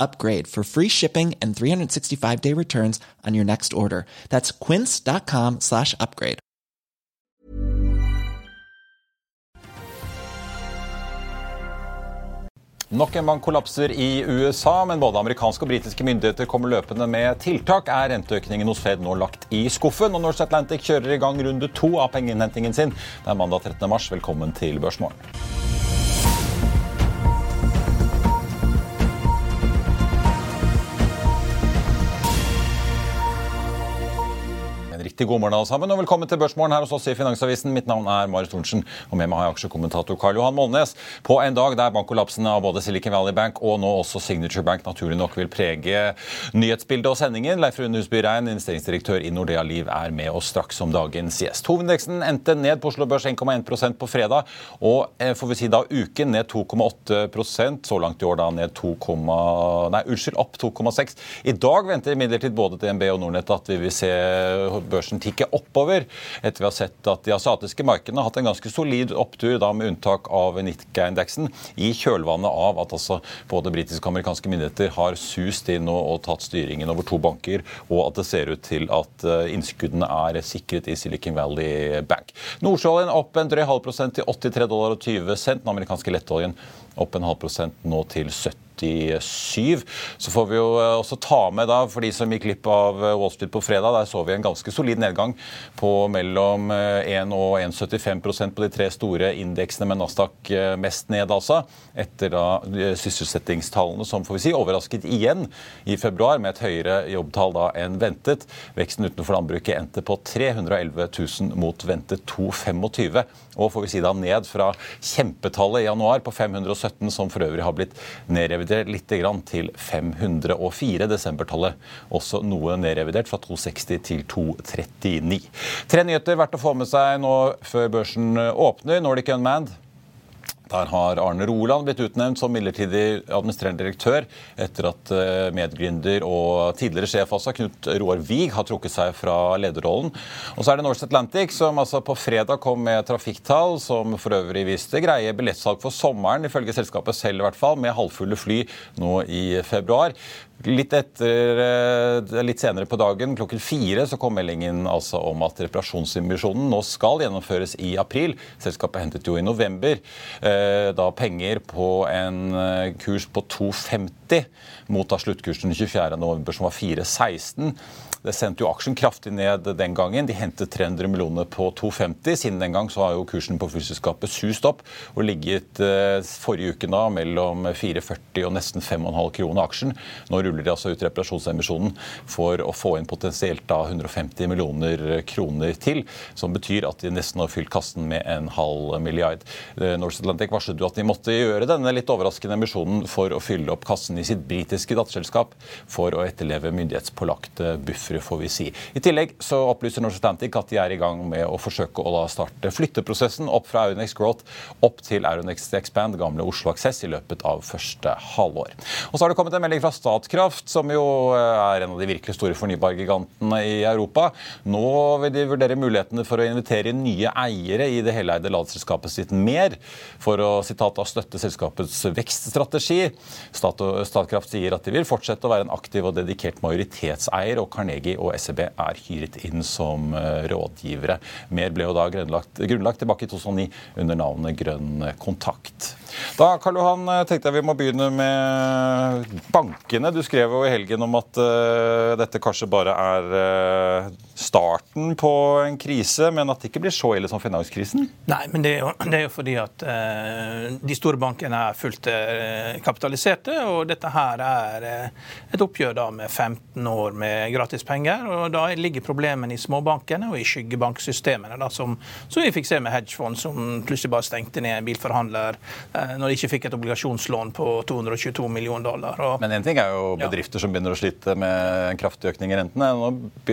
upgrade for free shipping and 365 day returns on your next order. That's quince.com slash upgrade. Nok en bank kollapser i USA, men både amerikanske og britiske myndigheter kommer løpende med tiltak. Er renteøkningen hos Fed nå lagt i skuffen? Og Norse Atlantic kjører i gang runde to av pengeinnhentingen sin. Det er mandag 13. mars. Velkommen til Børsmorgen. Riktig god morgen alle sammen, og velkommen til Børsmorgen her hos oss i Finansavisen. Mitt navn er Marit Thorensen, og med meg har jeg aksjekommentator Karl Johan Molnes. På en dag der bankkollapsene av både Silicon Valley Bank og nå også Signature Bank naturlig nok vil prege nyhetsbildet og sendingen. Leif Rune Husby Rein, investeringsdirektør i Nordea Liv, er med oss straks som dagens gjest. Hovedindeksen endte ned på Oslo Børs 1,1% på fredag, og eh, får vi si da uken ned 2,8% Så langt i år da ned 2, nei, unnskyld, opp 2,6 I dag venter imidlertid både DNB og Nordnett at vi vil se børsen tikke oppover etter vi har sett at de asiatiske markedene har hatt en ganske solid opptur, da med unntak av Nikkei-indeksen, i kjølvannet av at altså både britiske og amerikanske myndigheter har sust inn og, og, tatt styringen over to banker, og at det ser ut til at uh, innskuddene er sikret i Silicon Valley Bank. Nordsjøoljen opp en drøy halv prosent til 83 dollar og 20 cent. Den amerikanske lettoljen opp en halv prosent nå til 70 87. Så får vi jo eh, også ta med, da, for de som gikk glipp av eh, Wall Street på fredag, der så vi en ganske solid nedgang på mellom 1 eh, og 1,75% på de tre store indeksene, med Nasdaq mest ned, altså. Etter da sysselsettingstallene som får vi si, overrasket igjen i februar, med et høyere jobbtall da enn ventet. Veksten utenfor landbruket endte på 311 000 mot ventet 225 og får vi si da ned fra kjempetallet i januar på 517, som for øvrig har blitt nedrevidert litt grann til 504. Desembertallet også noe nedrevidert, fra 260 til 239. Tre nyheter verdt å få med seg nå før børsen åpner. Nordic Unmanned der har Arne Roland blitt utnevnt som midlertidig administrerende direktør etter at eh, medgründer og tidligere sjef også, Knut Roar Wiig har trukket seg fra lederrollen. Og så er det Norse Atlantic som altså på fredag kom med trafikktall som for øvrig viste greie billettsalg for sommeren, ifølge selskapet selv i hvert fall, med halvfulle fly nå i februar. Litt, etter, eh, litt senere på dagen, klokken fire, så kom meldingen altså om at reparasjonsinvisjonen nå skal gjennomføres i april. Selskapet hentet jo i november eh, da penger på en eh, kurs på 2,50 mot da sluttkursen 24.11., som var 4,16. Det sendte jo aksjen kraftig ned den gangen. De hentet 300 millioner på 250. Siden den gang så har jo kursen på flyselskapet sust opp og ligget eh, forrige uke da mellom 4,40 og nesten 5,5 kroner aksjen. Nå ruller de altså ut reparasjonsemisjonen for å få inn potensielt da 150 millioner kroner til, som betyr at de nesten har fylt kassen med en halv milliard. Eh, Norse Atlantic varslet jo at de måtte gjøre denne litt overraskende emisjonen for å fylle opp kassen i sitt britiske datterselskap for å etterleve myndighetspålagte buffer buffere, får vi si. I tillegg så opplyser Norse Atlantic at de er i gang med å forsøke å starte flytteprosessen opp fra Euronex Growth opp til Euronex Expand, gamle Oslo Access, i løpet av første halvår. Og så har det kommet en melding fra Statkraft, som jo eh, er en av de virkelig store fornybargigantene i Europa. Nå vil de vurdere mulighetene for å invitere nye eiere i det heleide ladeselskapet sitt mer, for å sitat, støtte selskapets vekststrategi. Statkraft sier at de vil fortsette å være en aktiv og dedikert majoritetseier, og Carnegie Carnegie og SEB er hyret inn som eh, rådgivere. Mer ble jo da grunnlagt, grunnlagt tilbake i 2009 under navnet Grønn kontakt. Da Karl Johan, eh, tenkte jeg vi må begynne med bankene. Du skrev jo i helgen om at uh, dette kanskje bare er uh, starten på en krise, men at det ikke blir så ille som finanskrisen? Nei, men det er jo, det er jo fordi at uh, de store bankene er fullt kapitaliserte. Og dette her er et oppgjør da med 15 år med gratispenger. Og da ligger problemene i småbankene og i skyggebanksystemene, da, som, som vi fikk se med hedgefond, som plutselig bare stengte ned en bilforhandler når de ikke fikk et obligasjonslån på 222 millioner dollar. Og, men en ting er jo bedrifter ja. som begynner å slite med en kraftig økning i rentene.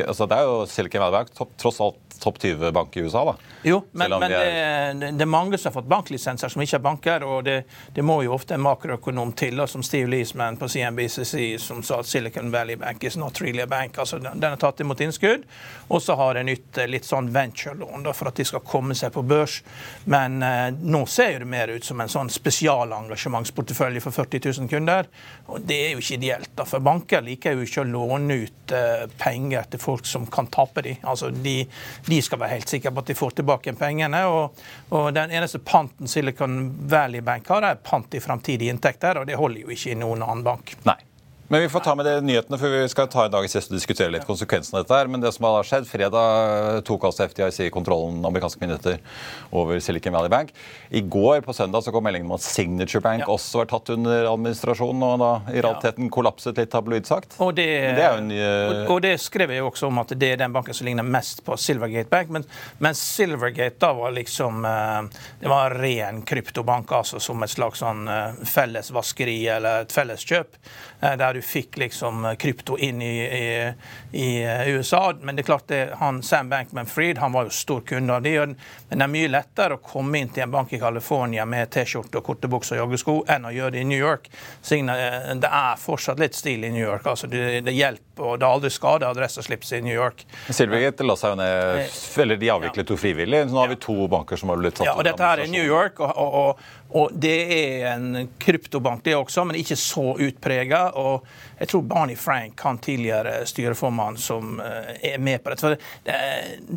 Altså, det er jo Silicon Valley tross alt topp 20-bank i USA, da. Jo, men, men det, er... det, er mange som har fått banklisenser som ikke er banker. og Det, det må jo ofte en makroøkonom til, som Steve Leesman på CNBCC, som sa at Silicon Valley Bank is not really a bank. altså Den er tatt imot innskudd. Og så har en nytt litt sånn venturelån for at de skal komme seg på børs. Men eh, nå ser det mer ut som en sånn spesialengasjementsportefølje for 40 000 kunder. Og det er jo ikke ideelt. da, For banker liker jo ikke å låne ut eh, penger til folk som kan tape de. Altså, de, de skal være helt sikre på at de får tilbake pengene. Og, og den eneste panten Silicon Valley Bank har, er pant i framtidige inntekter, og det holder jo ikke i noen annen bank. Nei. Men vi får ta med det nyhetene, for vi skal ta en dag i sist og diskutere litt konsekvensene av dette. her. Men det som har skjedd, fredag tok altså FDIC kontrollen amerikanske myndigheter over Silicon Valley Bank. I går på søndag så kom meldingen om at Signature Bank ja. også var tatt under administrasjon og da i realiteten kollapset litt, tabloid sagt. Og det, det en, uh... og, det skrev jeg jo også om at det er den banken som ligner mest på Silvergate Bank. Men, men Silvergate da var liksom eh, Det var ren kryptobank, altså som et slags sånn felles vaskeri eller et felleskjøp. Eh, der du fikk liksom krypto inn i, i, i eh, USA. Men det er klart det, han, Sam Bankman-Fried han var jo stor kunde av det. Men det er mye lettere å komme inn til en bank i California med T-skjorte og korte bukser og joggesko enn å gjøre det i New York. Eh, det er fortsatt litt stil i New York. altså Det, det hjelper, og det er aldri skade adresseslips i New York. Silvergate la seg jo ned, eller de avviklet jo frivillig. Så nå har vi to banker som har blitt satt Ja, og dette her er New York, og, og, og det er en kryptobank det også, men ikke så utprega. Og jeg tror Barney Frank, han tidligere styreformann, som eh, er med på dette. Det,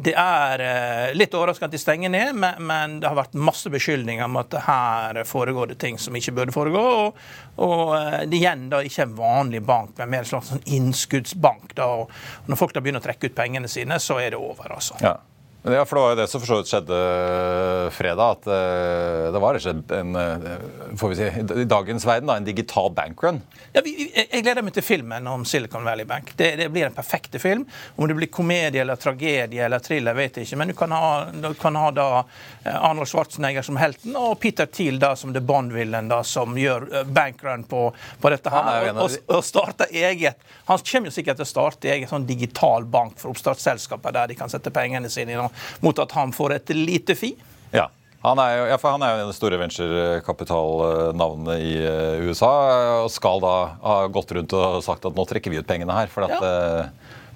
det er eh, litt overraskende at de stenger ned, men, det har vært masse beskyldninger om at her foregår det ting som ikke burde foregå. Og, og eh, det igjen da ikke en vanlig bank, men mer en slags sånn innskuddsbank. Da, og når folk da begynner å trekke ut pengene sine, så er det over. altså. Ja. Ja, for Det var jo det som for så vidt skjedde eh, fredag. at uh, Det var ikke en, uh, får vi si, i dagens verden da, en digital bankrun. Ja, vi, jeg gleder meg til filmen om Silicon Valley Bank. Det, det, blir en perfekte film. Om det blir komedie eller tragedie eller thriller, vet jeg ikke. Men du kan ha, du kan ha da Arnold Schwarzenegger som helten og Peter Thiel da som The Bond-villen som gjør bankrun på, på dette her. Og, og, og starter eget Han kommer jo sikkert til å starte eget sånn digital bank for oppstartsselskaper der de kan sette pengene sine i mot at han får et lite fi. Ja. Han er, jo, ja, han er jo en av de store venturekapitalnavnet i uh, USA. Og skal da ha gått rundt og sagt at nå trekker vi ut pengene her. For at ja. uh,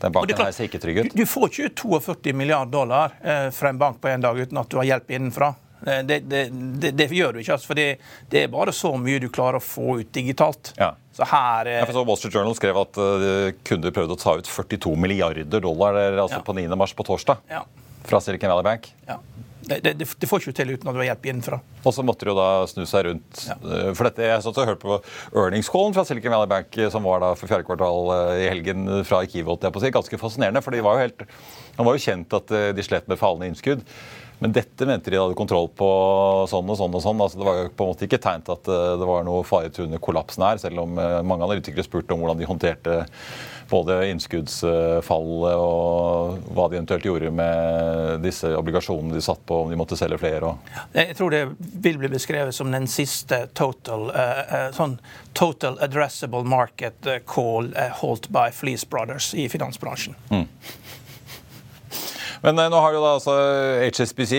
den banken klart, her ser ikke trygg ut. Du, du, får ikke 42 milliarder dollar uh, fra en bank på en dag uten at du har hjelp innenfra. Det, det, det, det, gjør du ikke, altså, for det, er bare så mye du klarer å få ut digitalt. Ja. Så her eh... så Wall Street Journal skrev at uh, kunder prøvde å ta ut 42 milliarder dollar altså ja. på 9. mars på torsdag. Ja fra Silicon Valley Bank. Ja. Det, det, det, får ikke til uten at du har hjelp innenfra. Og så måtte de jo da snu seg rundt. Ja. Eh, for dette, Jeg satt og hørte på earnings-callen fra Silicon Valley Bank eh, som var da for fjerde kvartal eh, i helgen fra Arkivet. Ganske fascinerende, for de var jo helt, han var jo kjent at de slet med fallende innskudd. Men dette mente de hadde kontroll på sånn og sånn. og sånn. Altså, det var jo på en måte ikke tegn til at det var noe faretruende kollapsen her, selv om mange analytikere spurte om hvordan de håndterte både innskuddsfallet og hva de eventuelt gjorde med disse obligasjonene de satt på, om de måtte selge flere. Jeg tror det vil bli beskrevet som den siste total, uh, sånn total addressable market call uh, holdt by Fleece Brothers i finansbransjen. Mm. Men nå har jo da altså HSBC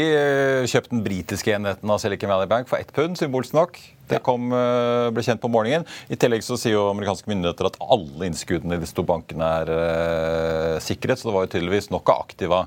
kjøpt den britiske enheten av Silicon Valley Bank for ett pund, symbolsk nok. Det kom, eh, ble kjent på morgenen. I tillegg så sier jo amerikanske myndigheter at alle innskuddene i de to bankene er uh, sikret. Så det var jo tydeligvis nok av aktiva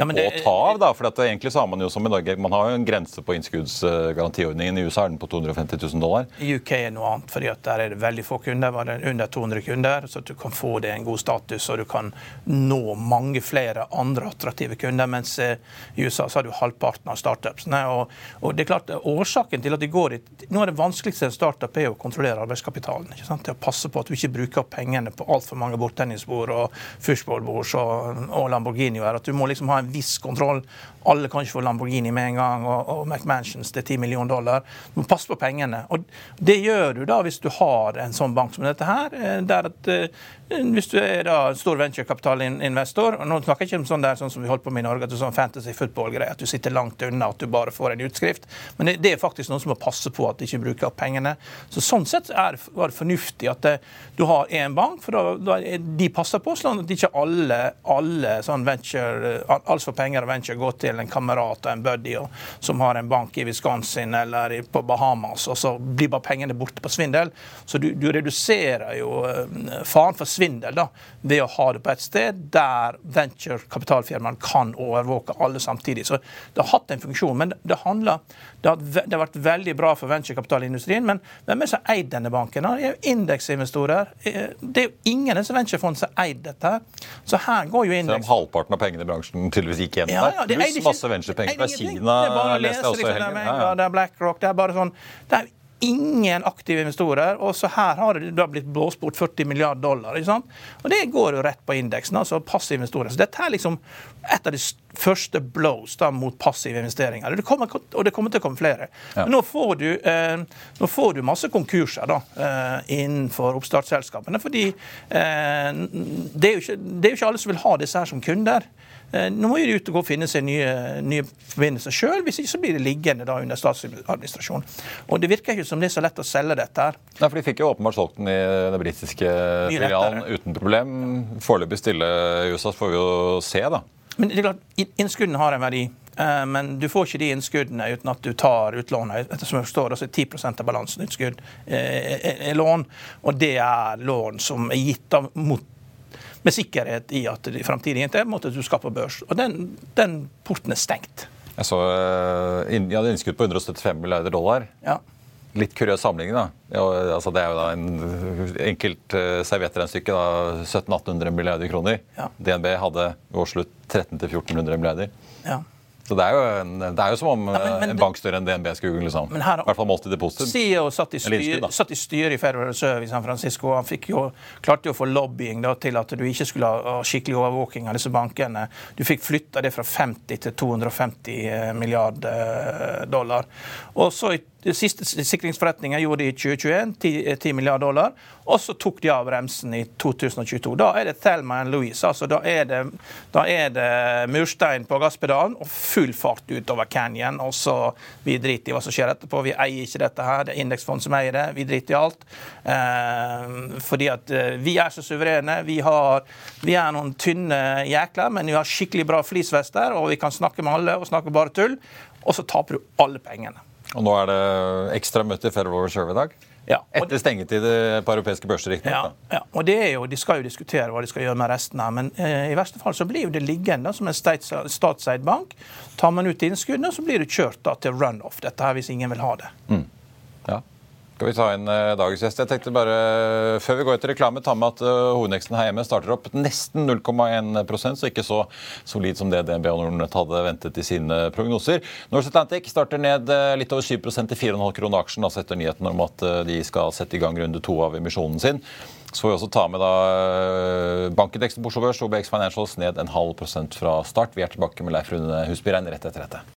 ja, det, å ta av. da, for egentlig så har Man jo som i Norge, man har jo en grense på innskuddsgarantiordningen. I USA er den på 250 000 dollar. I UK er noe annet, at der er det veldig få kunder. Var det under 200 kunder, så du kan få det en god status og du kan nå mange flere andre attraktive kunder. Mens eh, i USA så har du halvparten av startupsene. Og, og det er klart, årsaken til at de går dit Noe av det vanskeligste en startup er å kontrollere arbeidskapitalen. ikke sant? Det å passe på at du ikke bruker pengene på altfor mange bordtennisbord og fushballbord og, og Lamborghinier. At du må liksom ha en viss kontroll. Alle kan ikke få Lamborghini med en gang, og, og McMansions til 10 millioner dollar. Du må passe på pengene. Og det gjør du da hvis du har en sånn bank som dette her. Eh, der at eh, Hvis du er da stor venturekapitalinvestor og Nå snakker jeg ikke om sånn der sånn som vi holdt på med i Norge, at du sånn fantasy football-greie, at du sitter langt unna, at du bare får en utskrift. Men det, det er faktisk noen som må passe på at de ikke bruker opp pengene. Så Sånn sett er det, det fornuftig at det, eh, du har én bank, for da, da, de passer på sånn at ikke alle, alle sånn venture, alt for penger og venture går til en kamerat og en buddy og, som har en bank i Wisconsin eller på Bahamas, og så blir bare pengene borte på svindel. Så du, du reduserer jo uh, faren for svindel da, ved å ha det på et sted der venturekapitalfirmaene kan overvåke alle samtidig. Så det har hatt en funksjon. Men det, handler, det, har, det har vært veldig bra for venturekapitalindustrien. Men hvem er som har eid denne banken? Det er jo indeksinvestorer. Eh, det er jo ingen av disse venturefondene som har eid dette. Så her går jo indeks Selv om halvparten av pengene i bransjen tydeligvis gikk igjen ja, ja, der. Pluss masse venturepenger fra Kina. Det er bare å lese liksom, det, ja, ja. det er BlackRock. Det er bare sånn det er ingen aktive investorer. Og så her har det da blitt blåst bort 40 milliarder dollar. ikke sant? Og det går jo rett på indeksen, altså passive investorer. Så dette er liksom et av de første blows da mot passive investeringer. Det kommer, og det kommer til å komme flere. Ja. Men nå får, du, eh, nå får du masse konkurser da, eh, innenfor oppstartsselskapene. Fordi eh, det, er ikke, det, er jo ikke, alle som vil ha disse her som kunder. Eh, nå må de ut og gå og finne seg nye, nye forbindelser sjøl, hvis ikke så blir det liggende da under statsadministrasjonen. Og Det virker ikke som det er så lett å selge dette. her. Nei, for De fikk jo åpenbart solgt den i den britiske filialen uten problem. Foreløpig stille i USA, får vi jo se, da. Men det er klart, Innskuddene har en verdi. Eh, men du får ikke de innskuddene uten at du tar utlånet. Ettersom jeg forstår, altså 10 av balansen utskudd eh, er lån. Og det er lån som er gitt av mot med sikkerhet i at framtidige inntekter måtte du skape børs. Og den, den, porten er stengt. Jeg så de hadde innskudd på 175 milliarder dollar. Ja. Litt kuriøs sammenligning. da. Ja, altså det er jo da en enkelt uh, serviettregnestykke. 1700-1800 milliarder kroner. Ja. DNB hadde ved årsslutt 1300-1400 milliarder. Ja. Så det er jo, en, det er jo som om men, men, en bank større enn DNB skulle liksom. Men her, I hvert fall målte depositum. CEO satt i, styret i styr i Federal Reserve i San Francisco. Han fikk jo, klarte jo å få lobbying da, til at du ikke skulle ha skikkelig overvåking av disse bankene. Du fikk flytta det fra 50 til 250 eh, milliarder eh, dollar. Og så i det siste sikringsforretningen gjorde de i 2021, 10, 10 milliarder dollar. Og så tok de av bremsen i 2022. Da er det Thelma and Louise. altså Da er det, da er det murstein på gasspedalen og full fart utover Canyon. Og så Vi driter i hva som skjer etterpå. Vi eier ikke dette her. Det er indeksfond som eier det. Vi driter i alt. Eh, fordi at eh, vi er så suverene. Vi, har, vi er noen tynne jækler, men vi har skikkelig bra flisvester, og vi kan snakke med alle og snakke bare tull. Og så taper du alle pengene. Og nå er det ekstra møte i Federal Reserve i dag? Ja, Etter stengetid på europeiske børser, riktignok. Ja, ja, og det er jo, De skal jo diskutere hva de skal gjøre med resten av, men eh, i verste fall så blir jo det liggende som en statseid bank. Tar man ut innskuddene, så blir det kjørt da til run-off, dette her, hvis ingen vil ha det. Mm. Ja. Skal vi ta inn uh, dagens gjest? Jeg tenkte bare, Før vi går etter reklame, ta med at uh, hovedneksten her hjemme starter opp nesten 0,1% så ikke så solid som det DNB og Nordnett hadde ventet i sine prognoser. Norse Atlantic starter ned uh, litt over 7% til 4,5 kroner aksjen altså etter nyheten om at de skal sette i gang runde to av emisjonen sin. Så får vi også ta med da bankindeksen på Oslo Børs, OBX Financials, ned en halv prosent fra start. Vi er tilbake med Leif Rune Husbyrein rett etter dette.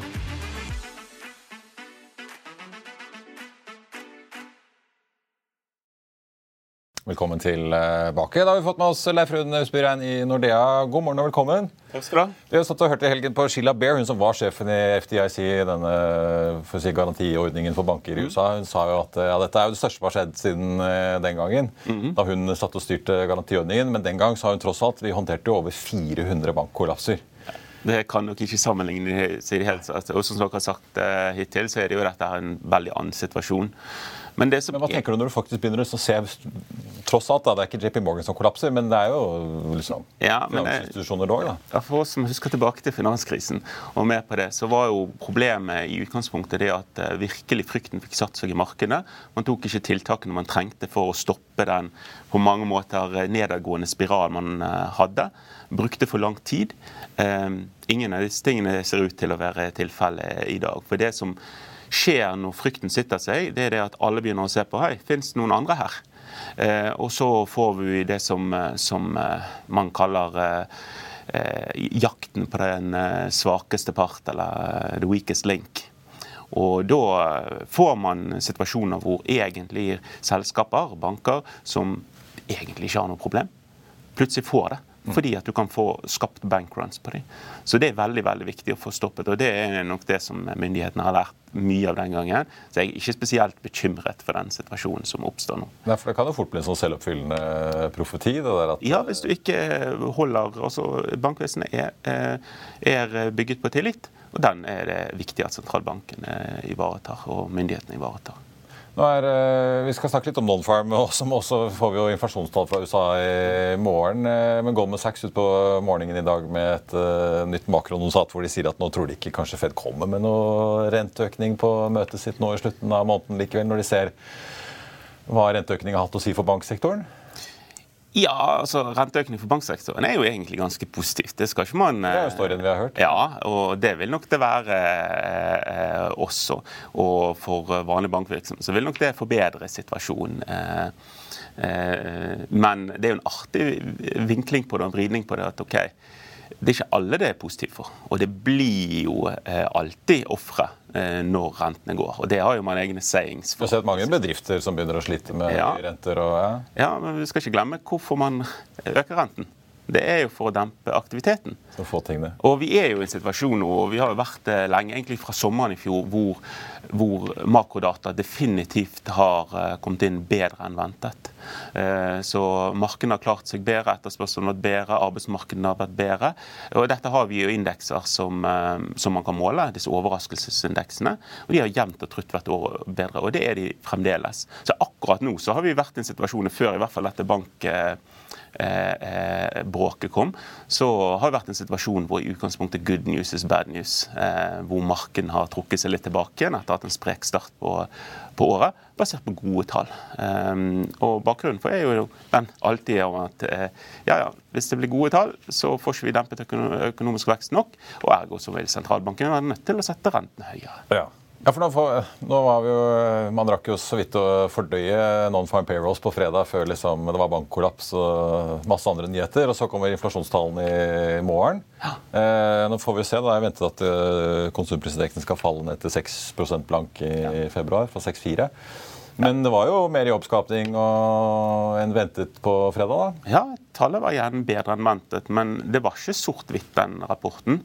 Velkommen tilbake. Da har vi fått med oss Leif Rune Husbyrein i Nordea. God morgen og velkommen. Takk skal du ha. Vi har satt og hørt i helgen på Sheila Bair, hun som var sjefen i FDIC, denne for å si, garantiordningen for banker i USA. Hun sa jo at ja, dette er jo det største som har skjedd siden eh, den gangen. da hun satt og styrte garantiordningen. Men den gang så har hun tross alt vi håndterte jo over 400 bankkollapser. Det kan nok ikke sammenlignes i det hele tatt. Og som dere har sagt eh, hittil, så er det jo dette en veldig annen situasjon. Men, det som Men hva er- tenker du når du faktisk begynner å se Tross alt, da, det er ikke JP Morgan som kollapser, men det er jo liksom Ja, finansinstitusjoner dog, da. Ja, For oss som husker tilbake til finanskrisen, og med på det, så var jo problemet i utgangspunktet det at eh, virkelig frykten fikk satt seg i markedet. Man tok ikke tiltakene man trengte for å stoppe den på mange måter eh, nedadgående spiral man eh, hadde. Brukte for lang tid. Eh, Ingen av disse tingene ser ut til å være tilfellet i dag. For det som skjer når frykten sitter seg, det er det at alle begynner å se på hei, fins det noen andre her? Eh, og så får vi det som, eh, som eh, man kaller eh, eh, jakten på den svakeste part, eller the weakest link. Og da får man situasjoner hvor egentlig selskaper, banker, som egentlig ikke har noe problem, plutselig får det. Fordi at du kan få skapt bankruns på dem. Så det er veldig veldig viktig å få stoppet. Og det er nok det som myndighetene har lært mye av den gangen. Så jeg er ikke spesielt bekymret for den situasjonen som oppstår nå. Nei, for Det kan jo fort bli en sånn selvoppfyllende profeti. det der at... Ja, hvis du ikke holder altså Bankvesenet er, eh, er bygget på tillit, og den er det viktig at sentralbanken eh, ivaretar, og myndighetene ivaretar. Nå er, eh, vi skal snakke litt om non-farm, og som også får vi jo inflasjonstall fra USA i morgen. eh, Men Goldman Sachs ut på morgenen i dag med et uh, nytt makrononsat hvor de sier at nå tror de ikke kanskje Fed kommer med noe renteøkning på møtet sitt nå i slutten av måneden likevel, når de ser hva renteøkning har hatt å si for banksektoren. Ja, altså renteøkning for banksektoren er jo egentlig ganske positivt. Det skal ikke man Det er jo storyen vi har hørt. Ja, og det vil nok det være eh, også. Og for vanlig bankvirksomhet så vil nok det forbedre situasjonen. Eh, eh, men det er jo en artig vinkling på det, og en vridning på det. at ok, det er ikke alle det er positivt for. Og det blir jo eh, alltid ofre eh, når rentene går. Og det har jo man egne sayings Du har sett mange bedrifter som begynner å slite med Ja. renter. og ja. Ja, men vi skal ikke glemme hvorfor man øker renten. Det er jo for å dempe aktiviteten. Så få det. Og vi er jo i en situasjon nå, og vi har jo vært det lenge, egentlig fra sommeren i fjor, hvor, hvor makrodata definitivt har eh, kommet inn bedre enn ventet. Eh, Så markedene har klart seg bedre, etterspørselen har vært bedre, arbeidsmarkedene har vært bedre. Og dette har vi jo indekser som, eh, som man kan måle, disse overraskelsesindeksene. Og de har jevnt og trutt vært bedre, og det er de fremdeles. Så akkurat nå så har vi vært i en situasjon før i hvert fall dette bank eh, eh, bråket kom, så har det vært en situasjon hvor i utgangspunktet good news is bad news. Eh, hvor markedet har trukket seg litt tilbake igjen etter at en sprek start på, på året, basert på gode tall. Eh, og bakgrunnen for er jo den alltid om at eh, ja, ja, hvis det blir gode tall, så får ikke vi dempet økonomisk vekst nok, og ergo så vil sentralbanken være nødt til å sette rentene høyere. Ja. Ja, for nå, nå var vi jo, Man rakk jo så vidt å fordøye non-farm payrolls på fredag før liksom, det var bankkollaps og masse andre nyheter. Og så kommer inflasjonstallene i morgen. Eh, nå får vi se. da, Jeg ventet at eh, konsumprisindeksen skal falle ned til 6 blank i februar, fra 6,4. Men det var jo mer jobbskapning enn ventet på fredag. da. Ja, tallet var igjen bedre enn ventet, men det var ikke sort-hvitt, den rapporten.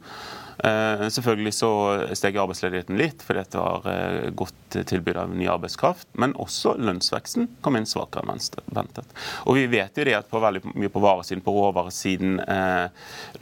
Eh, selvfølgelig så steg arbeidsledigheten litt fordi det var eh, godt tilbud av ny arbeidskraft. Men også lønnsveksten kom inn svakere enn ventet. Og vi vet jo det at på veldig mye på varesiden, på råvaresiden, eh,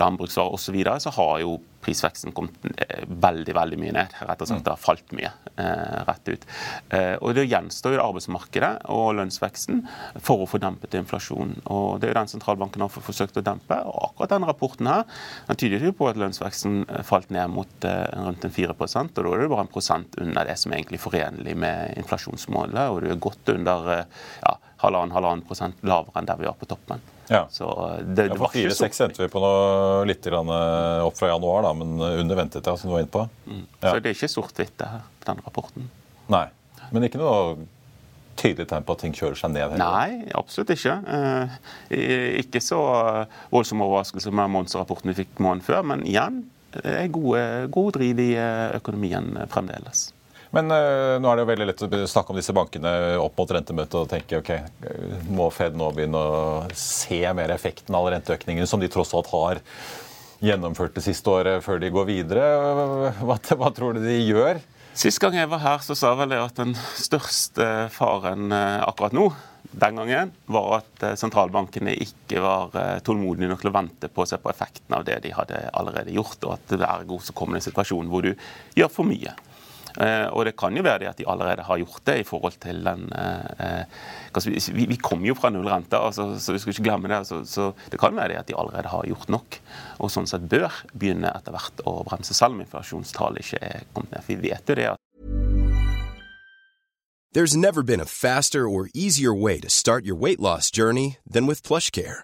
landbruksvarer osv., så, videre, så har jo prisveksten kommet eh, veldig veldig mye ned. Rett og slett det har falt mye eh, rett ut. Eh, og Det gjenstår jo arbeidsmarkedet og lønnsveksten for å få dempet inflasjonen. Og Det er jo den sentralbanken har forsøkt å dempe. og Akkurat denne rapporten her, den tyder jo på at lønnsveksten falt ned mot rundt en 4% og Da er det bare en prosent under det som er egentlig forenlig med inflasjonsmålet. Og du er godt under ja, halvannen prosent lavere enn der vi var på toppen. Ja. Så det, Ja, det for var ikke så 4-6 endte vi på noe litt eh, opp fra januar, da, men under ventetida, som du var inne på. Ja. Så det er ikke sort-hvitt, det her, den rapporten. Nei. Men ikke noe tydelig tegn på at ting kjører seg ned? heller. Nei, absolutt ikke. Eh, ikke så voldsom overraskelse med Mons-rapporten vi fikk måneden før, men igjen, det er gode, god driv i eh, økonomien eh, fremdeles. Men uh, nå er det jo veldig lett å snakke om disse bankene opp mot rentemøtet og tenke ok, må Fed nå begynne å se mer effekten av renteøkningene som de tross alt har gjennomført det siste året, før de går videre? Hva, hva tror du de gjør? Sist gang jeg var her, så sa vel jeg at den største faren eh, akkurat nå den gangen var at eh, sentralbankene ikke var tålmodige nok til å vente på å se på effekten av det de hadde allerede gjort, og at ergo så kom det en situasjon hvor du gjør for mye. Eh, og det kan jo være det at de allerede har gjort det i forhold til den eh, eh, Vi, kommer jo fra nullrente, altså, så vi skal ikke glemme det. Så, så, det kan være det at de allerede har gjort nok, og sånn sett bør begynne etter hvert å bremse, selv om inflasjonstallet ikke er kommet ned. For vi vet jo det at There's never been a faster or easier way to start your weight loss journey than with PlushCare.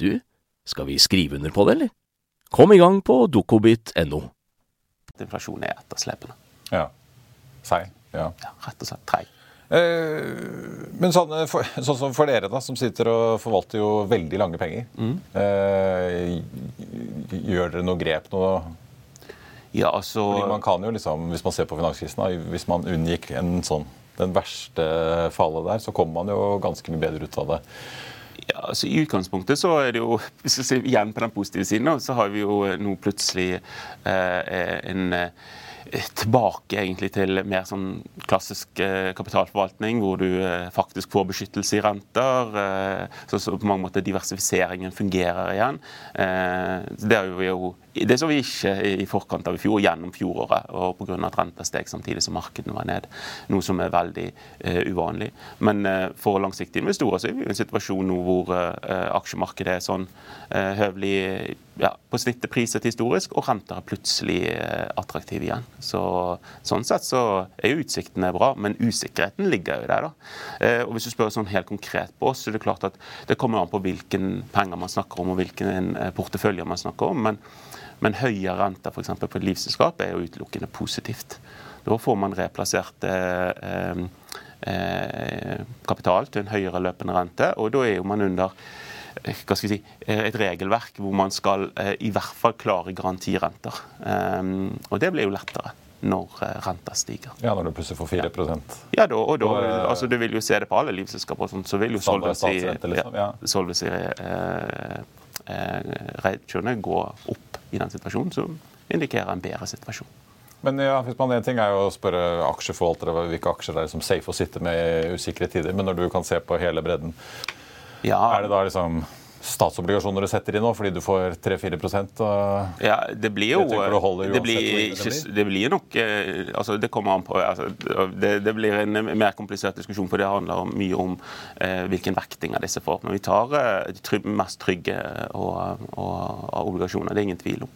du, skal vi skrive under på det, eller? Kom i gang på dokobit.no. Inflasjonen er etterslepende. Ja. Seig. Ja. ja. Rett og slett treig. Eh, men sånn, for, sånn, som for dere, da, som sitter og forvalter jo veldig lange penger. Mm. Eh, gjør dere noe grep nå? Ja, altså... Fordi man kan jo liksom, Hvis man ser på finanskrisen, da, hvis man unngikk en sånn, den verste fallet der, så kommer man jo ganske mye bedre ut av det. Ja, altså I utgangspunktet så er det jo vi ser igjen på den positive siden, så har vi jo nå plutselig eh, en eh, tilbake egentlig til mer sånn klassisk eh, kapitalforvaltning, hvor du eh, faktisk får beskyttelse i renter. Eh, så, så, på mange måter diversifiseringen fungerer igjen. Eh, det er jo det så vi ikke i forkant av i fjor, gjennom fjoråret, og pga. at renta steg samtidig som markedene var ned. Noe som er veldig uh, uvanlig. Men uh, for langsiktige investorer så er vi i en situasjon nå hvor uh, aksjemarkedet er sånn høvelig ja, på snittet priset historisk, og renter er plutselig attraktive igjen. Så, sånn sett så er jo utsiktene bra, men usikkerheten ligger jo der. da. og Hvis du spør sånn helt konkret på oss, så er det klart at det kommer an på hvilken penger man snakker om, og hvilken portefølje man snakker om. men men høyere renter f.eks. på et livsselskap er jo utelukkende positivt. Da får man replassert eh, eh, kapital til en høyere løpende rente, og da er jo man under eh, hva skal vi si, eh, et regelverk hvor man skal eh, i hvert fall klare garantirenter. Um, og det blir jo lettere når renta stiger. Ja, Når du plutselig får 4 Ja, Ja, da, og da, altså Du vil jo se det på alle livselskaper, Sånt, så vil jo Solvency, liksom, ja. solvency eh, eh, gå opp i den situasjonen, som indikerer en bedre situasjon. Men ja, hvis man En ting er jo å spørre aksjeforvaltere hvilke aksjer det er som safe å sitte med i usikre tider, men når du kan se på hele bredden, ja. er det da liksom statsobligasjoner du setter i nå fordi du får 3-4% Ja, det blir jo det blir, ikke, det blir nok eh, altså Det kommer an på altså, det, det, blir en mer komplisert diskusjon, for det handler mye om eh, hvilken vekting av disse får. Men vi tar eh, de mest trygge og, og, og obligasjoner. Det er ingen tvil om.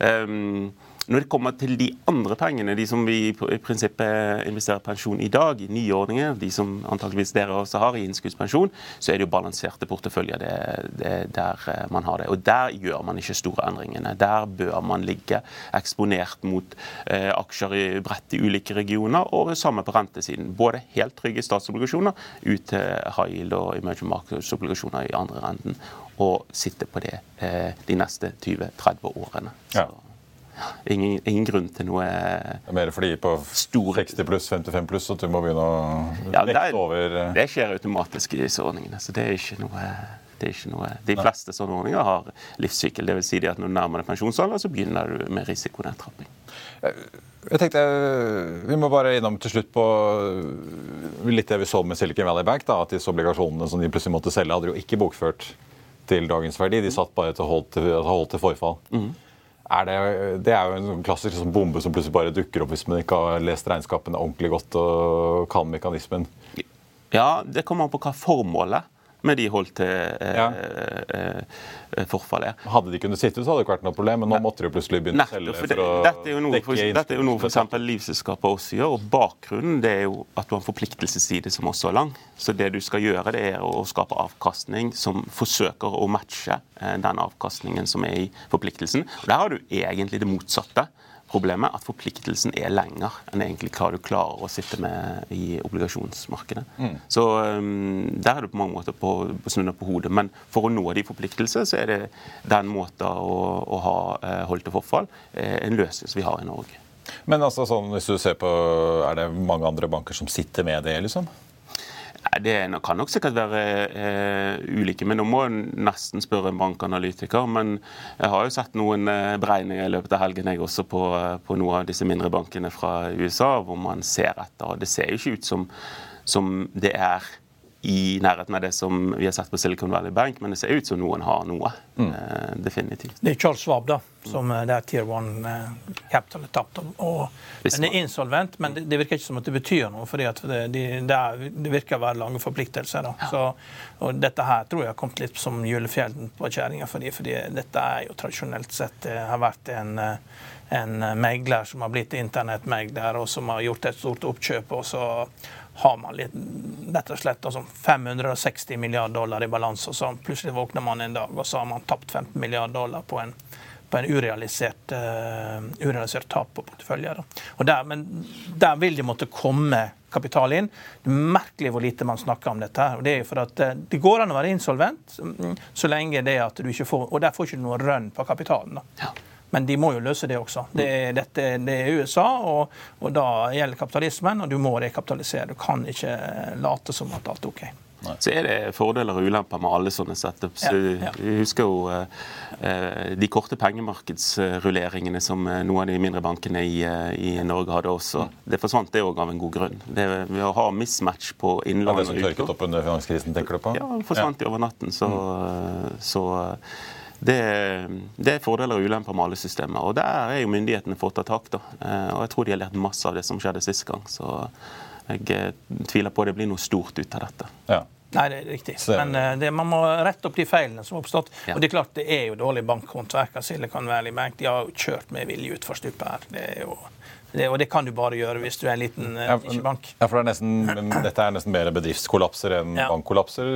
Um, Når det kommer til de andre pengene, de som vi i prinsippet investerer pensjon i dag, i nye ordninger, de som antakeligvis dere også har i innskuddspensjon, så er det jo balanserte porteføljer det, det, der eh, man har det. Og der gjør man ikke store endringene. Der bør man ligge eksponert mot eh, aksjer i bredt i ulike regioner, og samme på rentesiden. Både helt trygge statsobligasjoner ut til high yield og emerging markets-obligasjoner i andre renten. Og sitte på det eh, de neste 20-30 årene. Så. Ja. Ingen, ingen, grunn til noe det er Mer fordi på stor 60 pluss, 55 pluss at du må begynne å ja, vekte over eh. Det skjer automatisk i disse ordningene. så det er ikke noe det er ikke noe, De fleste sånne ordninger har livssykkel. Dvs. Si at når du nærmer deg pensjonsalder, så begynner du med risikonedtrapping. Jeg tenkte, Vi må bare innom til slutt på litt det vi så med Silicon Valley Bank. da, at Disse obligasjonene som de plutselig måtte selge, hadde jo ikke bokført til dagens verdi. De satt bare til holdt til, holdt til forfall. Mm er det, det, er jo en sånn klassisk sånn bombe som plutselig bare dukker opp hvis man ikke har lest regnskapene ordentlig godt og kan mekanismen. Ja, det kommer an på hva formålet med de holdt til eh, ja. eh, eh forfallet. Hadde de kunnet sitte, så hadde det ikke vært noe problem, men nå måtte de plutselig begynne å selge for, å dette er jo noe, for, Dette er jo noe f.eks. livselskapet også gjør, og bakgrunnen det er jo at du har en forpliktelsesside som også er lang. Så det du skal gjøre, det er å skape avkastning som forsøker å matche eh, den avkastningen som er i forpliktelsen. Og Der har du egentlig det motsatte problemet at forpliktelsen er lenger enn egentlig hva du klarer å sitte med i obligasjonsmarkedet. Mm. Så um, der er du på mange måter på, på snudd på hodet. Men for å nå de forpliktelsene, så er det den måten å, å ha uh, holdt til forfall uh, en løsning som vi har i Norge. Men altså sånn, hvis du ser på, er det mange andre banker som sitter med det, liksom? Det kan nok sikkert være eh, ulike, men nå må jeg nesten spørre en bankanalytiker. Men jeg har jo sett noen eh, beregninger i løpet av helgen jeg også på, eh, på noen av disse mindre bankene fra USA, hvor man ser etter. og Det ser jo ikke ut som, som det er i nærheten av det som vi har sett på Silicon Valley Bank, men det ser ut som noen har noe. Mm. Eh, definitivt. Det er Charles Schwab, da, som eh, det er Tier 1 eh, Capital har tapt. Og den er insolvent, men det, det, virker ikke som at det betyr noe, for det, de, det, det, virker å være lange forpliktelser. da. Ja. Så, og dette her tror jeg har kommet litt som julefjellen på kjerringa, fordi, fordi dette er jo tradisjonelt sett det har vært en en megler som har blitt internettmegler, og som har gjort et stort oppkjøp. og så har man litt, rett og slett altså 560 milliarder dollar i balanse, og så plutselig våkner man en dag, og så har man tapt 15 milliarder dollar på en, på en urealisert, uh, urealisert, tap på porteføljer. Men der vil det måtte komme kapital inn. Det er merkelig hvor lite man snakker om dette. her, og Det er jo for at eh, det går an å være insolvent mm, så lenge det er at du ikke får Og der får ikke du noe rønn på kapitalen. da. Ja. Men de må jo løse det også. Det er, dette, det er USA, og, og, da gjelder kapitalismen, og du må rekapitalisere. Du kan ikke late som at alt er OK. Nei. Så er det fordeler og ulemper med alle sånne setups. Ja, ja. Vi husker jo eh, de korte pengemarkedsrulleringene som eh, noen av de mindre bankene i, eh, i Norge hadde også. Mm. Det forsvant det òg av en god grunn. Det, ved å ha mismatch på innlån og utlån. Det som tørket opp under finanskrisen, tenker du på? Ja, forsvant ja. over natten. Så, mm. så det, det, er fordeler og ulemper med alle systemer. Og der er jo myndighetene fått ta tak. da. Eh, og jeg tror de har lært masse av det som skjedde sist gang. Så jeg eh, tviler på det blir noe stort ut av dette. Ja. Nei, det er riktig. Men uh, det, man må rette opp de feilene som har oppstått. Ja. Og det er klart det er jo dårlig bankhåndverk av Silicon Valley Bank. De har jo kjørt med vilje utfor stupet her. Det er jo det, og det kan du bare gjøre hvis du er en liten uh, ikke bank. Ja, for det er nesten, Dette er nesten mer bedriftskollapser enn ja. bankkollapser,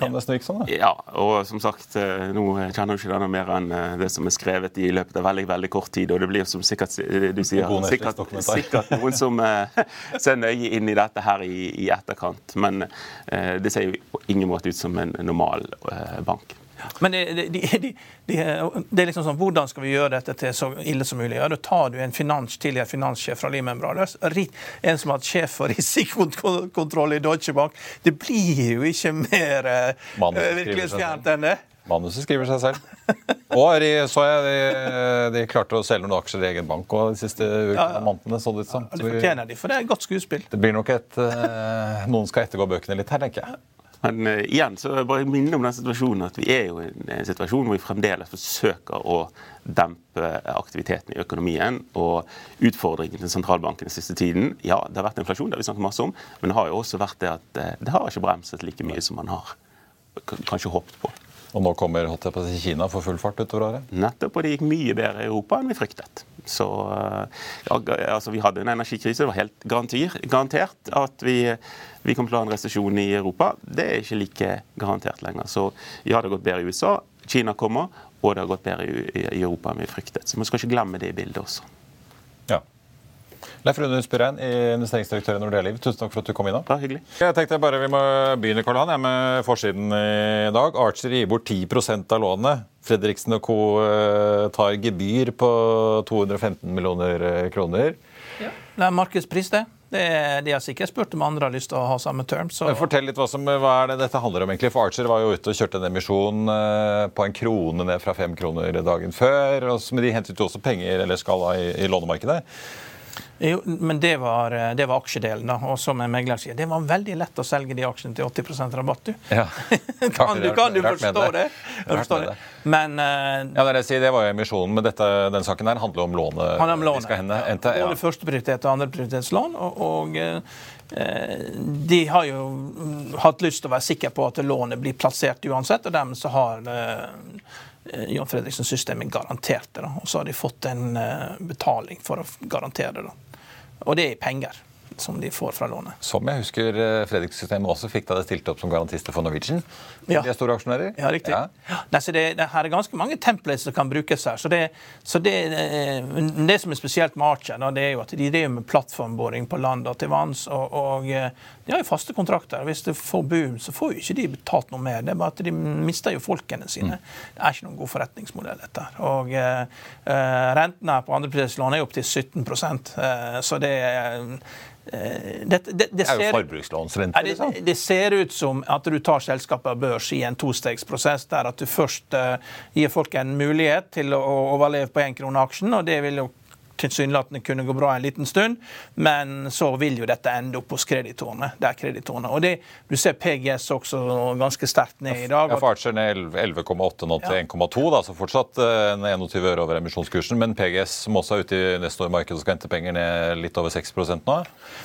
kan det nesten virke sånn? Ja, og som sagt, eh, nå kjenner du ikke denne mer enn eh, det som er skrevet i løpet av veldig veldig kort tid. Og det blir som sikkert du sier, sikkert, sikkert noen som uh, ser nøye inn i dette her i, i etterkant. Men uh, det ser jo på ingen måte ut som en normal uh, bank. Men det, det, det, de, det, er liksom sånn, Hvordan skal vi gjøre dette til så ille som mulig? Ja, Da tar du en finans, tidligere finanssjef fra Lehman Brothers, en som har hatt sjef for risikokontroll i Deutsche Bank. Det blir jo ikke mer uh, virkelighetsfjernt enn det. Manuset skriver seg selv. Og så jeg de, de, klarte å selge noen aksjer i egen bank og de siste ja, ja. månedene. så det ut som. Ja, det fortjener de, for det er et godt skuespill. Det blir nok et uh, Noen skal ettergå bøkene litt her, tenker jeg. Men uh, igjen så jeg bare minne om den situasjonen at vi er jo i en situasjon hvor vi fremdeles forsøker å dempe aktiviteten i økonomien. Og utfordringen til sentralbanken den siste tiden Ja, det har vært inflasjon, det har vi snakket masse om, men det har jo også vært det at uh, det har ikke bremset like mye som man har kanskje håpet på. Og nå kommer Kina for full fart utover året? Nettopp, og det gikk mye bedre i Europa enn vi fryktet. Så ja, altså, Vi hadde en energikrise, det var helt garantir, garantert at vi, vi kom til å ha en resesjon i Europa. Det er ikke like garantert lenger. Så ja, det har gått bedre i USA, Kina kommer, og det har gått bedre i, Europa enn vi fryktet. Så man skal ikke glemme det i bildet også. Leif Rune Spyrein, investeringsdirektør i Nordea Liv. Tusen takk for at du kom innom. Ja, hyggelig. Jeg tenkte bare Vi må begynne Karl Han, Jeg med forsiden i dag. Archer gir bort 10 av lånet. Fredriksen og co. Eh, tar gebyr på 215 millioner eh, kroner. Ja. Det er markedspris, det. det de har sikkert spurt om andre har lyst til å ha samme term. Så. Fortell litt hva, som, hva er det dette handler om. egentlig. For Archer var jo ute og kjørte en emisjon eh, på en krone ned fra fem kroner dagen før. Men de hentet jo også penger eller skala i, i lånemarkedet. Jo, men det var, eh, det var, aksjedelen. da, og som en megler sier, Det var veldig lett å selge de aksjene til 80% rabatt. du. Ja. kan, du, kan du forstå det? Forstå det. Men, uh, ja, det, sier, det var jo emisjonen, men dette, den saken her handler om lånet. Handler om lånet. hende, ja. Både førsteprioritet og andreprioritetslån. og, og uh, de har jo hatt lyst til å være sikre på at lånet blir plassert uansett, og dermed så har uh, John Fredriksen systemet garantert det. Og så har de fått en betaling for å garantere det. da. Og det er penger som de får fra lånet. Som jeg husker eh, Fredrik-systemet også fikk da det stilte opp som garantister for Norwegian. Ja. De er store aksjonærer. Ja, riktig. Ja. Nei, så det, det, her er ganske mange templates som kan brukes her. Så det, så det, eh, det som er spesielt med Archer, det er jo at de driver med plattformboring på land og til vanns. Og, og, eh, de har jo faste kontrakter. Hvis det får boom, så får jo ikke de betalt noe mer. Det er bare at de mister jo folkene sine. Mm. Det er ikke noen god forretningsmodell, dette. Og eh, rentene på andreprislån er opp til 17 eh, så det er det, det, det, det, er jo forbrukslånsrente. Liksom. Det, ser ut som at du tar selskapet av børs i en tostegsprosess, der at du først uh, gir folk en mulighet til å overleve på én krone aksjen, og det vil jo tilsynelatende kunne gå bra en liten stund, men så vil jo dette ende opp hos kreditorene. Det er kreditorene. Og det, Du ser PGS også ganske sterkt ned i dag. Ja, for Aksjer ned 11,8 nå til ja. 1,2, så fortsatt eh, en 21 øre over emisjonskursen. Men PGS, som også er ute i neste år markedet og skal hente penger, ned litt over 6% nå.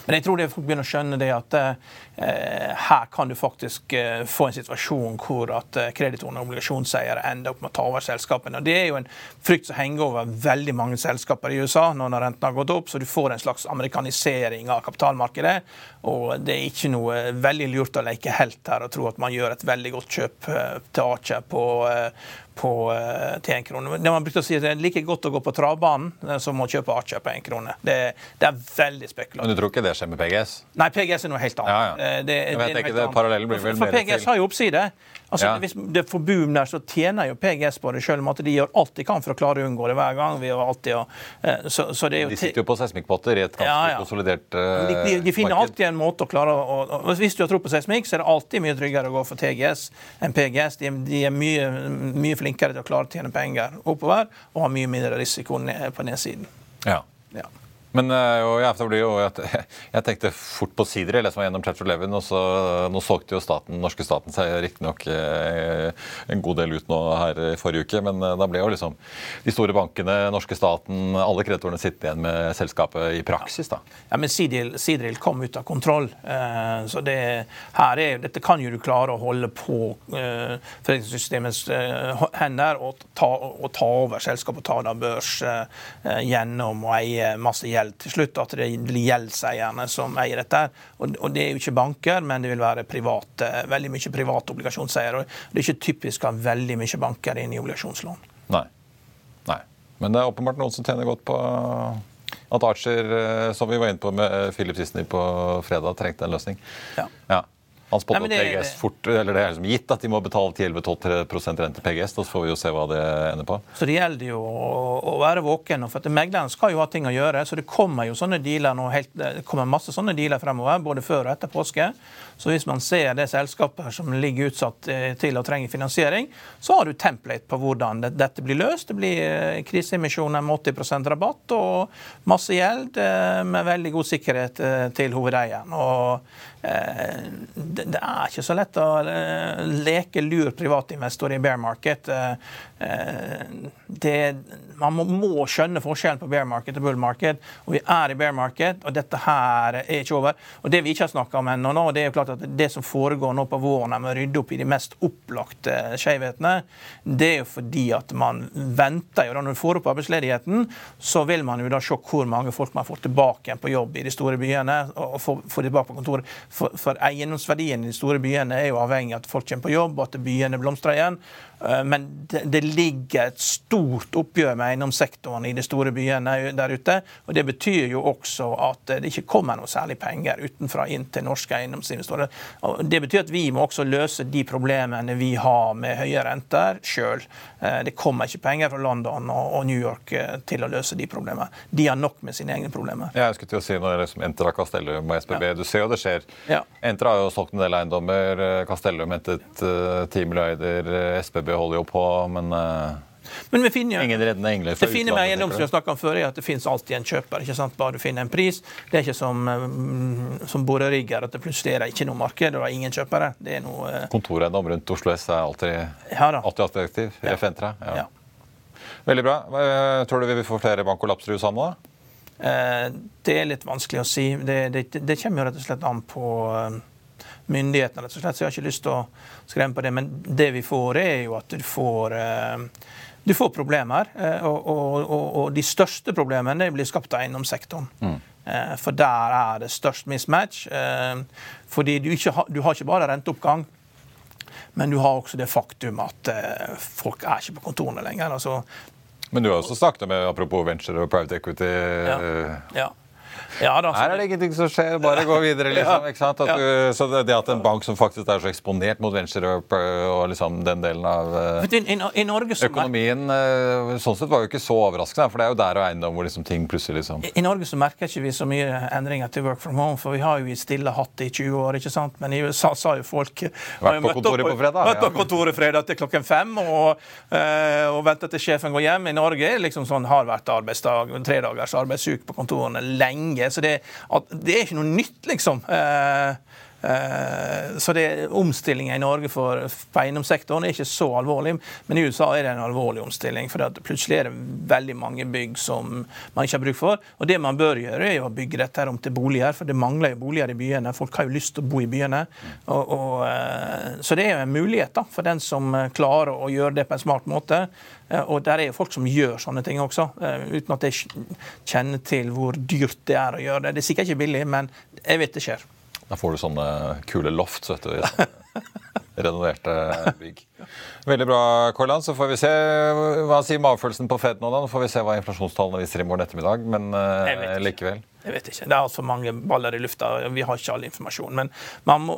Men jeg tror det folk begynner å skjønne det at eh, her kan du faktisk eh, få en situasjon hvor at eh, kreditorene og obligasjonseiere ender opp med å ta over selskapene. Og Det er jo en frykt som henger over veldig mange selskaper i USA nå når renten har gått opp, så du får en slags amerikanisering av kapitalmarkedet. Og det er ikke noe veldig lurt å leke helt her og tro at man gjør et veldig godt kjøp eh, til Aker på, eh, på, eh, til én krone. Det man brukte å si Det er like godt å gå på travbanen som å kjøpe aksjer på én krone. Det, det, er veldig spekulativt. Men du tror ikke det skjer med PGS? Nei, PGS er noe helt annet. Ja, ja. Det, jeg vet ikke, det Parallellen blir vel for, for PGS har jo oppside. Altså, ja. Hvis det får boom der, så tjener jo PGS på det, selv om at de gjør alt de kan for å klare å unngå det hver gang. Vi alltid, så, så jo de sitter jo på seismikkpotter i et ganske konsolidert uh, de, de, de, finner marked. alltid en måte å klare å og, Hvis du har tro på seismikk, så er det alltid mye tryggere å gå for TGS enn PGS. De, de er mye, mye, flinkere til å klare å tjene penger oppover og har mye mindre risiko ned, på nedsiden. Ja. ja. Men eh, jo, ja, jo, jeg, jeg, tenkte fort på Sidri, jeg leste meg gjennom Chapter 11, og så, nå solgte jo staten, norske staten seg riktignok eh, en god del ut nå her i forrige uke, men eh, da ble jo liksom de store bankene, norske staten, alle kreditorene sittende igjen med selskapet i praksis, da. Ja, men Sidril kom ut av kontroll, så det, her er, dette kan jo du klare å holde på forretningssystemets hender og ta, og ta over selskapet og ta det av børs gjennom å eie masse gjeld gjeld til slutt, at det blir gjeldseierne som eier dette. Og, og, det er jo ikke banker, men det vil være private, veldig mye private obligasjonseiere. Og det er ikke typisk å ha veldig mye banker inn i obligasjonslån. Nei. Nei. Men det er åpenbart noen som tjener godt på at Archer, eh, som vi var inne på med eh, Philip Disney på fredag, trengte en løsning. Ja. ja. Han spådde at PGS fort, eller det er liksom gitt at de må betale 10-12 rente PGS. Da får vi jo se hva det ender på. Så Det gjelder jo å være våken. for at Meglerne skal jo ha ting å gjøre. så Det kommer jo sånne dealer nå, helt, det kommer masse sånne dealer fremover, både før og etter påske. Så hvis man ser det selskapet som ligger utsatt eh, til å trenge finansiering, så har du template på hvordan dette blir løst. Det blir eh, kriseemisjoner med 80% rabatt og masse gjeld eh, med veldig god sikkerhet til hovedeieren. Og det, det, er ikke så lett å eh, leke lur privatinvestor i bear market. Det, man må, skjønne forskjellen på bear market og bull market. Og vi er i bear market, og dette her er ikke over. Og Det vi ikke har snakka om ennå, det er jo klart at det som foregår nå på våren med å rydde opp i de mest opplagte skjevhetene, det er jo fordi at man venter jo da Når du får opp arbeidsledigheten, så vil man jo da se hvor mange folk man får tilbake igjen på jobb i de store byene. og få, få tilbake på kontoret. For, for eiendomsverdien i de store byene er jo avhengig av at folk kommer på jobb, og at byene blomstrer igjen. Eh, men det, ligger et stort oppgjør med eiendomssektoren i de store byene der ute. og Det betyr jo også at det ikke kommer noe særlig penger utenfra inn til norske eiendomsinvestorer. Det betyr at vi må også løse de problemene vi har med høye renter sjøl. Eh, det kommer ikke penger fra London og New York eh, til å løse de problemene. De har nok med sine egne problemer. Jeg skulle til å si når det liksom Entra, Castellum og SBB, ja. du ser jo det skjer. Ja. Entra har jo solgt en del eiendommer. Castellum hentet 10 milliarder. SBB holder jo på, men uh, men vi finner, Ingen reddende engler Det finner med eiendom som har snakka om før, er at det finnes alltid en kjøper. ikke sant? Bare du finner en pris. Det er ikke som, um, som borerigger, at det plutselig er ikke noe marked og det er ingen kjøpere. Det er noe uh... Kontoreiendom rundt Oslo S er alltid, ja, alltid attraktiv. Ja. Entra. Ja. ja. Veldig bra. Tror du vi vil få flere bankkollapser i USA nå? Eh, det er litt vanskelig å si. Det, det, det kommer jo rett og slett an på myndighetene, rett og slett. Så jeg har ikke lyst til å skremme på det. Men det vi får, er jo at du får eh, du får problemer, eh, og, og, og, de største problemene blir skapt av eiendomssektoren. Mm. Eh, for der er det størst mismatch. Fordi du, ikke har, du har ikke bare renteoppgang, men du har også det faktum at folk er ikke på kontorene lenger. Altså, men du har også snakket med apropos venture og private equity. Ja, ja. Ja, da, Her er det ingenting som skjer, bare gå videre. liksom, sant? At du, så det, at en bank som faktisk er så eksponert mot venture og, og liksom den delen av uh, i, i, Norge økonomien uh, sånn sett var jo ikke så overraskende, for det er jo der og eiendom hvor liksom ting plutselig liksom I, Norge så merker ikke vi så mye endringer til work from home, for vi har jo i stille hatt det i 20 år, ikke sant? Men i USA sa jo folk Vært på kontoret på fredag? Vært på kontoret fredag til klokken fem og, uh, og ventet til sjefen går hjem. I Norge er liksom sånn har vært arbeidsdag, tre dagers arbeidsuke på kontorene lenge. Så det, det er ikke noe nytt, liksom. Eh, så det, omstillinga i Norge for, for eiendomssektoren er ikke så alvorlig. Men i USA er det en alvorlig omstilling. For plutselig er det veldig mange bygg som man ikke har bruk for. Og det man bør gjøre, er å bygge dette her om til boliger. For det mangler jo boliger i byene. Folk har jo lyst til å bo i byene. Og, og, eh, så det er jo en mulighet da, for den som klarer å gjøre det på en smart måte. Eh, og der er jo folk som gjør sånne ting også, eh, uten at jeg kjenner til hvor dyrt det er å gjøre det. Det er sikkert ikke billig, men jeg vet det skjer. Da får du sånne kule loft, vet du. Renoverte bygg. Veldig bra, Koiland. Så får vi se hva sier magefølelsen på Fed nå. da. Nå får vi se hva inflasjonstallene viser i morgen ettermiddag, men uh, likevel. Jeg vet ikke. Det er altfor mange baller i lufta. Vi har ikke all informasjon. Men man må,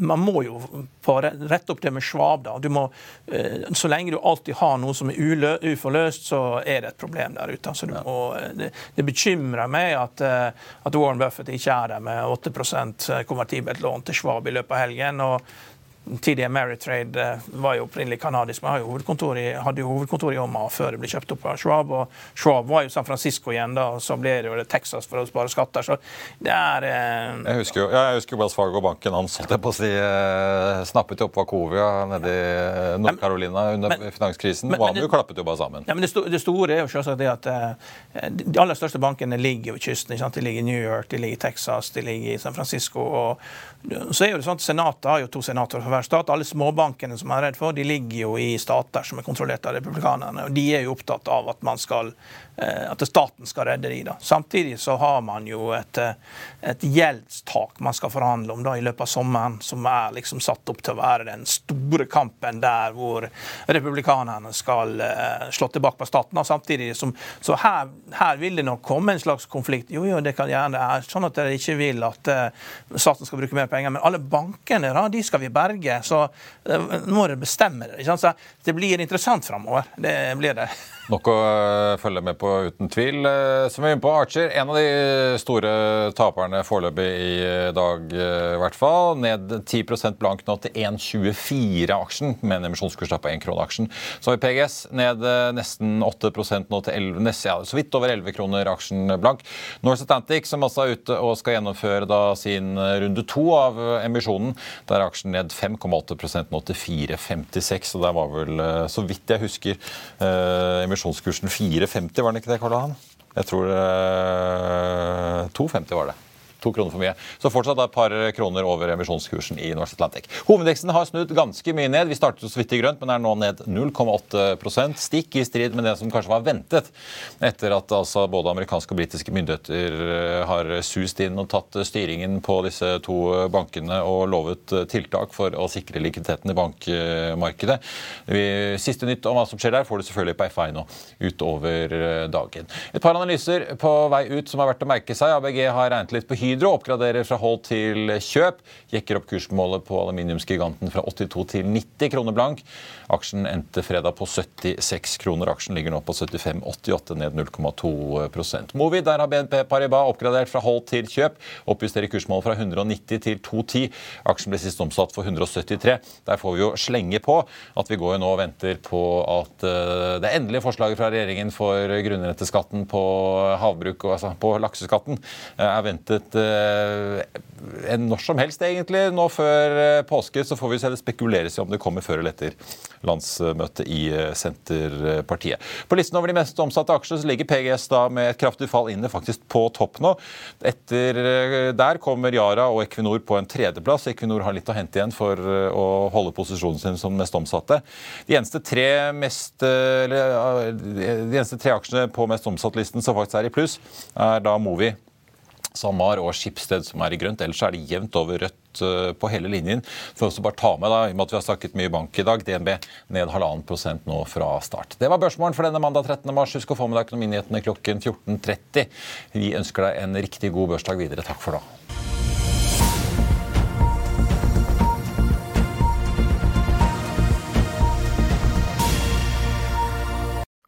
man må jo rette opp det med Schwab. da. Må, eh, så lenge du alltid har noe som er uforløst, så er det et problem der ute. Altså, må, eh, det, det, bekymrer meg at, eh, at, Warren Buffett ikke er der med 8 konvertibelt lån til Schwab i løpet av helgen. og TD Ameritrade eh, var jo opprinnelig kanadisk, men hadde jo hovedkontor i Omaha før det ble kjøpt opp av Schwab. Og Schwab var jo San Francisco igjen, da, og så ble det jo Texas for å spare skatter. Så det er eh... Jeg husker jo ja, jeg husker Wells Fargo-banken hans holdt jeg på å si, eh, snappet opp Vakovia nede i eh, Nord-Carolina under men, finanskrisen. Men, men, jo klappet jo bare sammen. Ja, men det, sto, det store er jo selvsagt det at eh, de aller største bankene ligger ved kysten. Ikke sant? De ligger i New York, de ligger i Texas, de ligger i San Francisco. og så er jo det sånn at Senatet har jo to senatorer for hver stat. Alle småbankene som man er redd for, de ligger jo i stater som er kontrollert av republikanerne. og De er jo opptatt av at, skal, eh, at staten skal redde de da. Samtidig så har man jo et, eh, et gjeldstak man skal forhandle om da i løpet av sommeren, som er liksom satt opp til å være den store kampen der hvor republikanerne skal uh, slå tilbake på staten. Da. Samtidig som, Så her, her, vil det nok komme en slags konflikt. Jo, jo, det kan gjerne være sånn at dere ikke vil at staten skal bruke mer penger. Men alle bankene da, de skal vi berge. Farge. Så nå må dere bestemme det. Så det blir interessant framover. Det blir det. Nok å eh, følge med på, uten tvil. Eh, som vi er inne på, Archer, en av de store taperne foreløpig i dag, i hvert fall. Ned 10 blank nå til 1,24 aksjen, med en emisjonskurs på 1 krone aksjen. Så har vi PGS ned nesten 8 nå til 11, ja, så vidt over 11 kroner aksjen blank. North Atlantic, som altså er ute og skal gjennomføre da sin runde to av emisjonen, der er aksjen ned 5,8 nå til 4,56. og der var vel, så vidt jeg husker, emisjonen emisjonskursen 4,50, var den ikke det, Karl Johan? Jeg tror eh, 2,50 var det to kroner for mye. Så fortsatt et par kroner over emisjonskursen i Norse Atlantic. Hovedveksten har snudd ganske mye ned. Vi startet så vidt i grønt, men er nå ned 0,8% stikk i strid med det som kanskje var ventet, etter at altså både amerikanske og britiske myndigheter eh, har sust inn og tatt styringen på disse to bankene og lovet tiltak for å sikre likviditeten i bankmarkedet. Siste nytt om hva som skjer der, får du selvfølgelig på FI nå utover eh, dagen. Et par analyser på vei ut som har vært å merke seg. ABG har regnet litt på Hydro Hydro oppgraderer fra hold til kjøp. Jekker opp kursmålet på aluminiumsgiganten fra 82 til 90 kroner blank. Aksjen endte fredag på 76 kroner. Aksjen ligger nå på 75,88, ned 0,2 Movi, der har BNP Paribas oppgradert fra hold til kjøp. Oppjusterer kursmålet fra 190 til 210. Aksjen ble sist omsatt for 173. Der får vi jo slenge på at vi går jo nå og venter på at eh, det endelige forslaget fra regjeringen for grunnrenteskatten på havbruk, altså på lakseskatten, eh, er ventet Eh, når som helst, egentlig. Nå før påske så får vi se det spekuleres i om det kommer før eller etter landsmøtet i eh, Senterpartiet. På listen over de mest omsatte aksjer ligger PGS da med et kraftig fall inne, faktisk på topp nå. Etter Der kommer Yara og Equinor på en tredjeplass. Equinor har litt å hente igjen for å holde posisjonen sin som mest omsatte. De eneste tre, mest, eller, de eneste tre aksjene på mest omsatt-listen som faktisk er i pluss, er da Movi SalMar og Skipsted som er i grønt. Ellers er det jevnt over rødt eh, på hele linjen. For også bare ta med da, i og med at vi har snakket mye bank i dag, DNB ned halvannen prosent nå fra start. Det var børsmålen for denne mandag 13. mars. Husk å få med deg økonominyhetene klokken 14.30. Vi ønsker deg en riktig god børsdag videre. Takk for da.